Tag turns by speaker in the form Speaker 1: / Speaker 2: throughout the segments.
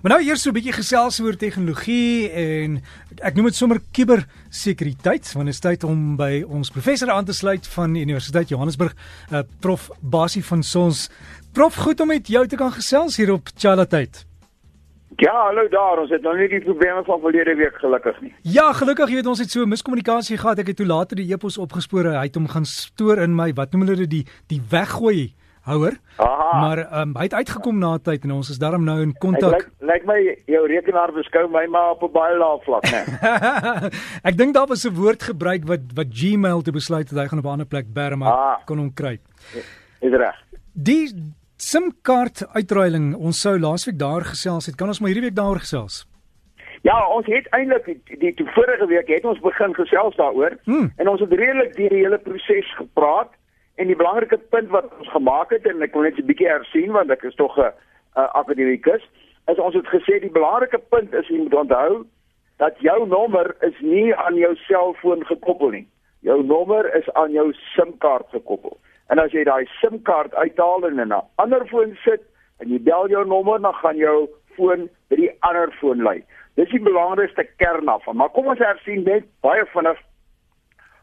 Speaker 1: Maar nou eers so 'n bietjie gesels oor tegnologie en ek noem dit sommer kubersekuriteit want dit is tyd om by ons professor aan te sluit van die Universiteit Johannesburg, uh, Prof Basie van Sons. Prof, goed om met jou te kan gesels hier op Chala tyd.
Speaker 2: Ja, hallo daar. Ons het nou nie die probleme van verlede week gelukkig nie.
Speaker 1: Ja, gelukkig, jy weet ons het so miskommunikasie gehad. Ek het toe later die e-pos opgespoor. Hy het hom gaan stoor in my, wat noem hulle dit, die die weggooi houer.
Speaker 2: Aha.
Speaker 1: Maar um, hy het uitgekom na tyd en ons is daarom nou in kontak.
Speaker 2: Lyk lyk my jou rekenaar beskou my maar op 'n baie lae vlak, né?
Speaker 1: ek dink daar was 'n woord gebruik wat wat Gmail te besluit het hy gaan op 'n ander plek bær maar
Speaker 2: Ah.
Speaker 1: kon hom kry.
Speaker 2: Is reg.
Speaker 1: Die SIM-kaart uitruiling, ons sou laasweek daar gesels het. Kan ons maar hierdie week daaroor gesels?
Speaker 2: Ja, ons het eintlik die, die, die vorige week het ons begin gesels daaroor
Speaker 1: Hmm.
Speaker 2: en ons het redelik deur die hele proses gepraat en die belangrike punt wat ons gemaak het en ek wil net 'n bietjie hersien want ek is tog 'n uh, akademikus is ons het gesê die belangrike punt is jy moet onthou dat jou nommer is nie aan jou selfoon gekoppel nie. Jou nommer is aan jou SIM-kaart gekoppel. En as jy daai SIM-kaart uithaal en in 'n ander foon sit en jy bel jou nommer, dan gaan jou foon by die ander foon lei. Dis die belangrikste kern af. Maar kom ons hersien net baie vinnig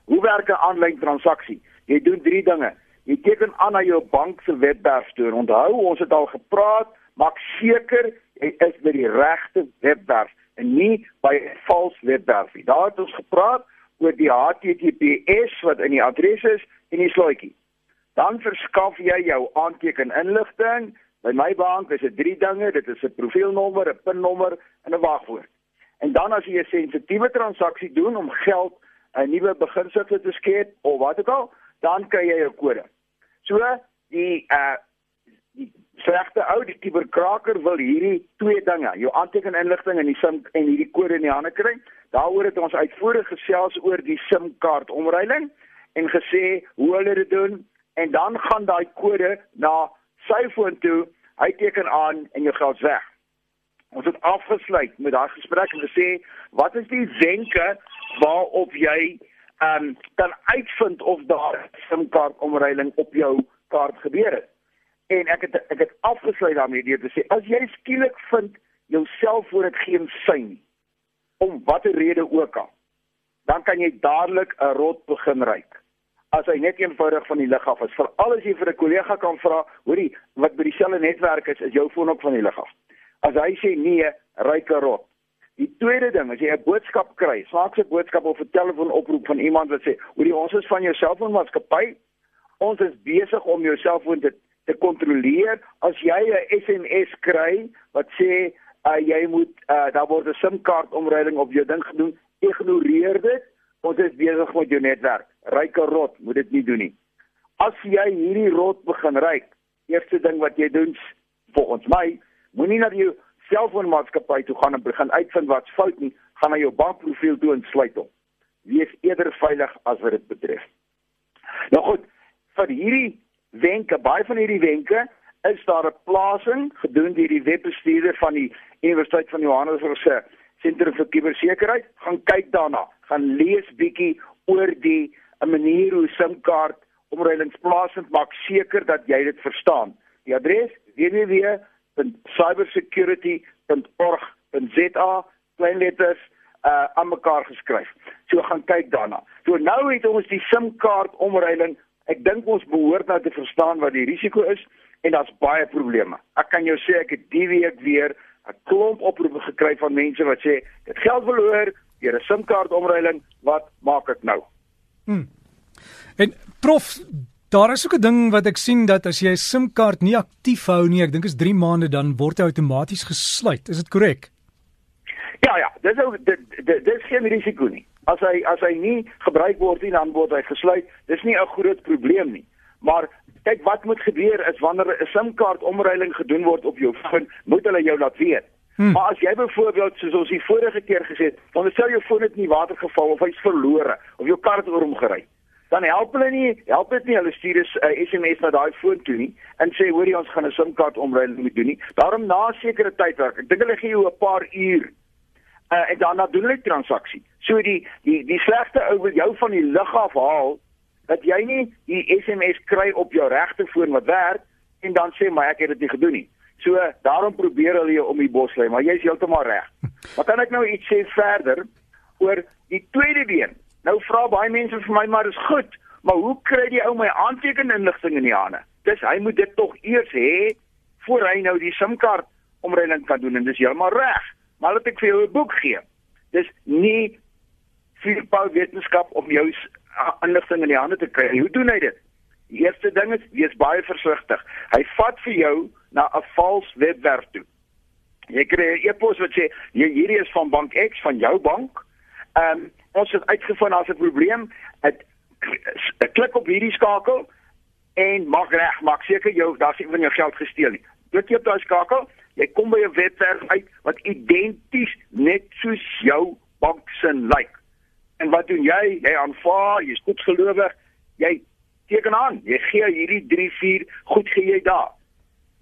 Speaker 2: hoe werk 'n aanlyn transaksie? Jy doen drie dinge. Jy teken aan na jou bank se webwerf toe. Onthou, ons het al gepraat, maak seker jy is by die regte webwerf en nie by 'n vals webwerf nie. Daar het ons gepraat oor die HTTPS wat in die adres is en die slotjie. Dan verskaf jy jou aanteken inligting. By my bank is dit drie dinge, dit is 'n profielnommer, 'n pinnommer en 'n wagwoord. En dan as jy 'n sensitiewe transaksie doen om geld 'n nuwe beginsel te skep of wat ook al, dan kry jy 'n kode. So die uh die slegte ou die kuberkraker wil hierdie twee dinge, jou aantekeninligting en die SIM en hierdie kode in die hande kry. Daaroor het ons uitvoerig gesels oor die SIM-kaart omruiling en gesê hoe hulle dit doen en dan gaan daai kode na sy foon toe, hy teken aan en jou geld's weg. Ons het afgesluit met daai gesprek en gesê wat is die wenke waarop jy ehm um, kan uitvind of daar SIM-kaart omruiling op jou kaart gebeur het. En ek het ek het afgesluit daarmee deur te sê as jy skielik vind jou selfoon het geen sein nie om watter rede ook al, dan kan jy dadelik 'n rot begin ryk. As hy net eenvoudig van die lug af is, veral as jy vir 'n kollega kan vra, hoorie, wat by dieselfde netwerk is, is jou foon ook van die lug af. As hy sê nee, ryk 'n rot. Die tweede ding, as jy 'n boodskap kry, snaakse boodskap of 'n telefoonoproep van iemand wat sê, "Hoorie, ons is van jou selfoonmaatskappy. Ons is besig om jou selfoon te te kontroleer. As jy 'n SMS kry wat sê uh, jy moet uh, daar word 'n SIM-kaart omruiling op jou ding gedoen, ignoreer dit. Ons is besig met jou netwerk. Ryk 'n rot, moet dit nie doen nie. As jy hierdie rot begin ryk, eerste ding wat jy doen volgens my, moenie na jou selfoonmaatskappy toe gaan en begin uitvind wat's fout nie, gaan na jou bankprofiel toe en sluit hom. Wees eerder veilig as wat dit betref. Nou goed, vir hierdie wenke, baie van hierdie wenke is daar 'n plasing gedoen deur die webbestuurder van die Universiteit van Johannesburg se Sentrum vir Kubersekuriteit. Gaan kyk daarna, gaan lees bietjie oor die 'n manier hoe SIM-kaart omruilingsplasing maak seker dat jy dit verstaan. Die adres www.cybersecurity.org.za klein letters uh aan mekaar geskryf. So gaan kyk daarna. So nou het ons die SIM-kaart omruiling. Ek dink ons behoort nou te verstaan wat die risiko is en daar's baie probleme. Ek kan jou sê ek het die week weer 'n klomp oproepe gekry van mense wat sê dit geld verloor deur 'n SIM-kaart omruiling. Wat maak ek nou?
Speaker 1: Hmm. En prof, daar is ook 'n ding wat ek sien dat as jy 'n SIM-kaart nie aktief hou nie, ek dink is 3 maande dan word hy outomaties gesluit. Is dit korrek?
Speaker 2: Ja ja, dis ook dit dit dis geen risiko nie. As hy as hy nie gebruik word nie, dan word hy gesluit. Dis nie 'n groot probleem nie. Maar kyk wat moet gebeur is wanneer 'n SIM-kaart omruiling gedoen word op jou foon, moet hulle jou laat weet. Hmm. Maar as jy byvoorbeeld soos ons die vorige keer gesê het, dan stel jou foon het in die water geval of hy's verlore of jou kar het oor hom gery. Dan help hulle nie, help dit nie hulle stuur 'n uh, SMS na daai foon toe nie en sê hoorie ons gaan 'n SIM-kaart omruiling moet doen nie. Daarom na 'n sekere tydperk, ek dink hulle gee jou 'n paar uur uh, en daarna doen hulle transaksie. So die die die slegste ou wil jou van die lug af haal dat jy nie die SMS kry op jou regte foon wat werk en dan sê maar ek het dit nie gedoen nie. So daarom probeer hulle jou om die bos lê, maar jy's heeltemal reg. Maar kan ek nou iets sê verder oor die tweede been? Nou vra baie mense vir my maar dis goed, maar hoe kry die ou my aantekeninligting in die hande? Dis hy moet dit tog eers hê voor hy nou die SIM-kaart omreiling kan doen en dis heeltemal reg. Maar laat ek vir jou 'n boek gee. Dis nie vuurpyl wetenskap om jou inligting in die hande te kry. Hoe doen hy dit? Die eerste ding is wees baie versigtig. Hy vat vir jou na 'n vals webwerf toe. Jy kry 'n e-pos wat sê hierdie is van bank X van jou bank. Ehm um, ons het uitgevind as 'n probleem, ek klik op hierdie skakel en maak reg, maak seker jou daar's nie van jou geld gesteel nie. Klik jy op daai skakel, jy kom by 'n webwerf uit wat identies net soos jou bank se lyk. Like. En wat doen jy? Jy aanvaar, jy's goed gelowig, jy teken aan. Jy gee hierdie 3 4 goed gee jy daar.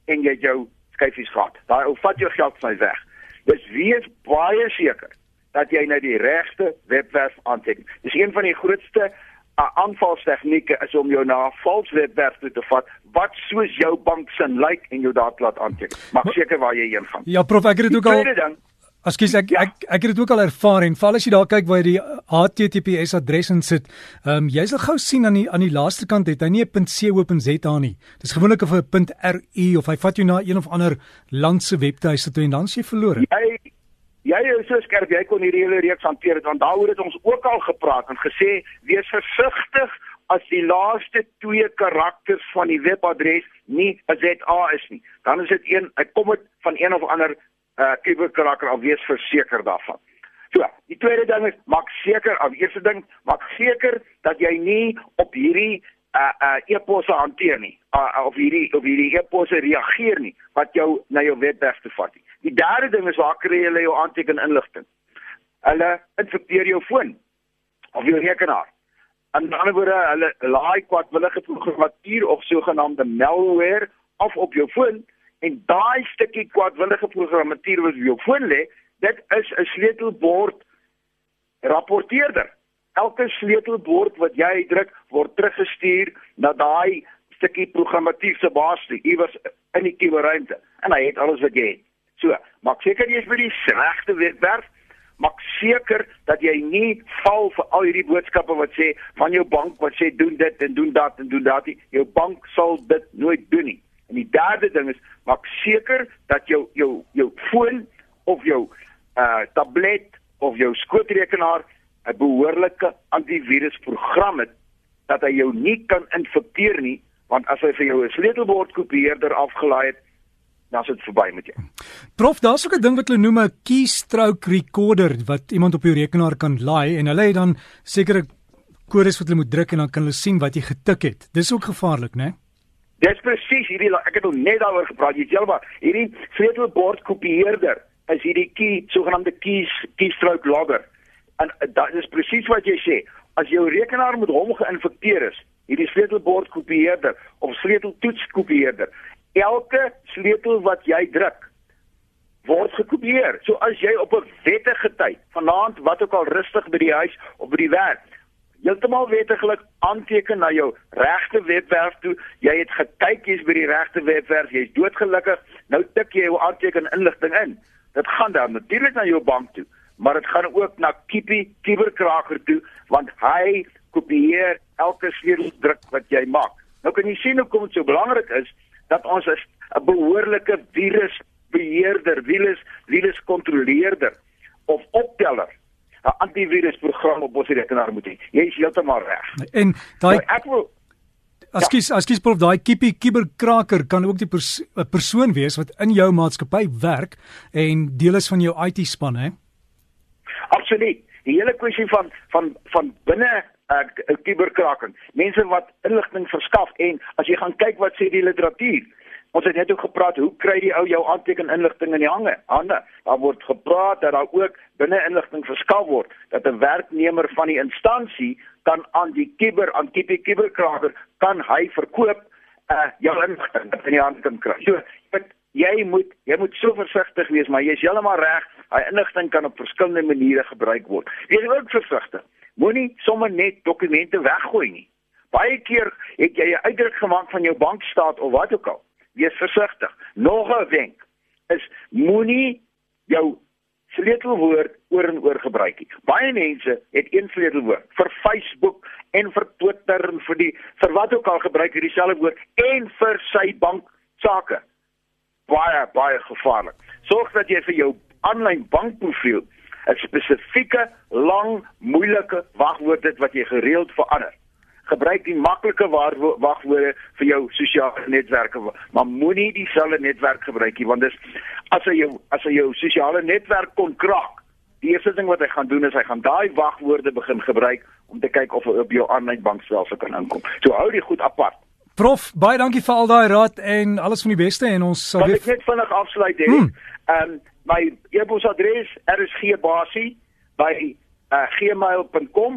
Speaker 2: En jy jou skyfies gehad. Daai ou vat jou geld van weg. Dis wees baie seker dat jy nou die regte webwerf aanteken. Dis een van die grootste uh, aanvalstegnieke is om jou na 'n vals webwerf toe te vat wat soos jou bank se lyk like en jou daar laat aanteken. Maak seker waar jy heen gaan.
Speaker 1: Ja, prof, ek het dit ook al ding, Ekskuus ek, ja. ek ek het dit ook al ervaar en val as jy daar kyk waar jy die HTTPS adres in sit, ehm um, jy sal gou sien aan die aan die laaste kant het hy nie 'n .co.za nie. Dis gewoonlik of 'n .ru of hy vat jou na een of ander land se webtuiste toe en dan s'jy verlore.
Speaker 2: Jy jy is so skerp, jy kon hierdie hele reeks hanteer want daaroor het ons ook al gepraat en gesê wees versigtig as die laaste twee karakters van die webadres nie 'n ZA is nie. Dan is dit een, hy kom dit van een of ander uh kuberkraker al wees verseker daarvan. So, die tweede ding is maak seker, of eerste ding, maak seker dat jy nie op hierdie uh uh e-posse hanteer nie. Uh of hierdie of hierdie e-posse reageer nie wat jou na jou webwerf toe vat nie. Die derde ding is waar kry jy jou aanteken inligting? Hulle infekteer jou foon of jou rekenaar. En dan word hulle laai kwadwillige programmatuur of sogenaamde malware af op jou foon En daai stukkie kwadwillige programmatuur wat op jou foon lê, dit is 'n sleutelbord rapporteerder. Elke sleutelbord wat jy druk, word teruggestuur na daai stukkie programmatuur se baas iewers in die kuberruimte. En hy het alles wat jy het. So, maak seker jy is by die regte webwerf. Maak seker dat jy nie val vir al hierdie boodskappe wat sê van jou bank wat sê doen dit en doen dat en doen dat nie. Jou bank sal dit nooit doen nie. En die derde ding is maak seker dat jou jou jou foon of jou uh tablet of jou skootrekenaar 'n behoorlike antivirusprogram het dat hy jou nie kan infekteer nie want as hy vir jou 'n sleutelbord kopieerder afgelaai het dan is dit verby met jou.
Speaker 1: Prof, daar's ook 'n ding wat hulle noem 'n keystroke recorder wat iemand op jou rekenaar kan laai en hulle het dan sekere kodes wat hulle moet druk en dan kan hulle sien wat jy getik het. Dis ook gevaarlik, né? Nee?
Speaker 2: Dis presies hierdie ek het al net daaroor gepraat. Jy sê maar hierdie sleutelbord kopieerder is hierdie key sogenaamde keys keystroke logger. En uh, dit is presies wat jy sê. As jou rekenaar met hom geïnfekteer is, hierdie sleutelbord kopieerder of sleuteltoets kopieerder, elke sleutel wat jy druk word gekopieer. So as jy op 'n wettige tyd, vanaand wat ook al rustig by die huis of by die werk, heeltemal wettiglik aanteken na jou regte webwerf toe. Jy het gekyk jy's by die regte webwerf, jy's doodgelukkig. Nou tik jy jou aanteken inligting in. Dit gaan dan natuurlik na jou bank toe, maar dit gaan ook na Kippy Kiberkraker toe want hy kopieer elke sleuteldruk wat jy maak. Nou kan jy sien hoekom dit so belangrik is dat ons 'n behoorlike virusbeheerder, virus viruskontroleerder of opteller 'n antivirusprogram op ons rekenaar moet hê. Jy is heeltemal reg.
Speaker 1: En daai nou, ek wil Askies, ja. askies prof, daai kippie kiberkraker kan ook die pers persoon wees wat in jou maatskappy werk en deel is van jou IT span, hè?
Speaker 2: Absoluut. Die hele kwessie van van van binne uh, kiberkraker. Mense wat inligting verskaf en as jy gaan kyk wat sê die literatuur, Ons het net ook gepraat hoe kry die ou jou aanteken inligting in die hange? Hande. Daar word gepraat dat daar ook binne inligting verskaf word dat 'n werknemer van die instansie kan aan die kiber aan die kiberkraker kan hy verkoop uh jou inligting in die hande kan kry. So, jy moet jy moet so versigtig wees, maar jy's heeltemal reg. Hy inligting kan op verskillende maniere gebruik word. Wees ook versigtig. Moenie sommer net dokumente weggooi nie. Baie keer het jy 'n uitdruk gemaak van jou bankstaat of wat ook al wees versigtig. Nog 'n wenk is moenie jou sleutelwoord oor en oor gebruik nie. Baie mense het een sleutelwoord vir Facebook en vir Twitter en vir die vir wat ook al gebruik hierdie selfde woord en vir sy bank sake. Baie baie gevaarlik. Sorg dat jy vir jou aanlyn bankprofiel 'n spesifieke lang moeilike wagwoord het wat jy gereeld verander gebruik die maklike wagwoorde vir jou sosiale netwerke, maar moenie dieselfde netwerk gebruik nie want dis as hy jou as hy jou sosiale netwerk kon kraak. Die eerste ding wat hy gaan doen is hy gaan daai wagwoorde begin gebruik om te kyk of hy op jou aanlyn bankstelsel kan inkom. So hou dit goed apart.
Speaker 1: Prof, baie dankie vir al daai raad en alles van die beste en ons
Speaker 2: sal weer net vinnig afsluit hê. Hmm. Ehm um, my e-posadres rsgbasie by uh,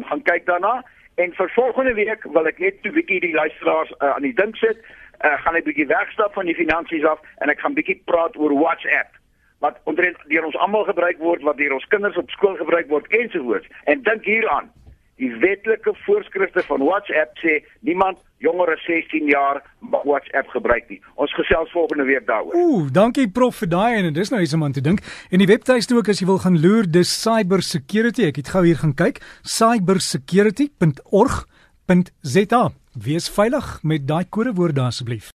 Speaker 2: gaan kyk daarna En vir volgende week wil ek net 'n bietjie die luisteraars uh, aan die dink sit. Uh, gaan ek bietjie wegstap van die finansies af en ek gaan bietjie praat oor WhatsApp wat onder deur ons almal gebruik word, wat deur ons kinders op skool gebruik word ensovoorts. En dink hieraan die wetlike voorskrifte van WhatsApp sê niemand jonger as 16 jaar mag WhatsApp gebruik nie. Ons gesels volgende week daaroor.
Speaker 1: Ooh, dankie prof vir daai en dis nou iets om aan te dink. En die webtuiste ook as jy wil gaan loer, dis cybersecurity. Ek het gou hier gaan kyk, cybersecurity.org.za. Wees veilig met daai kodewoord asseblief.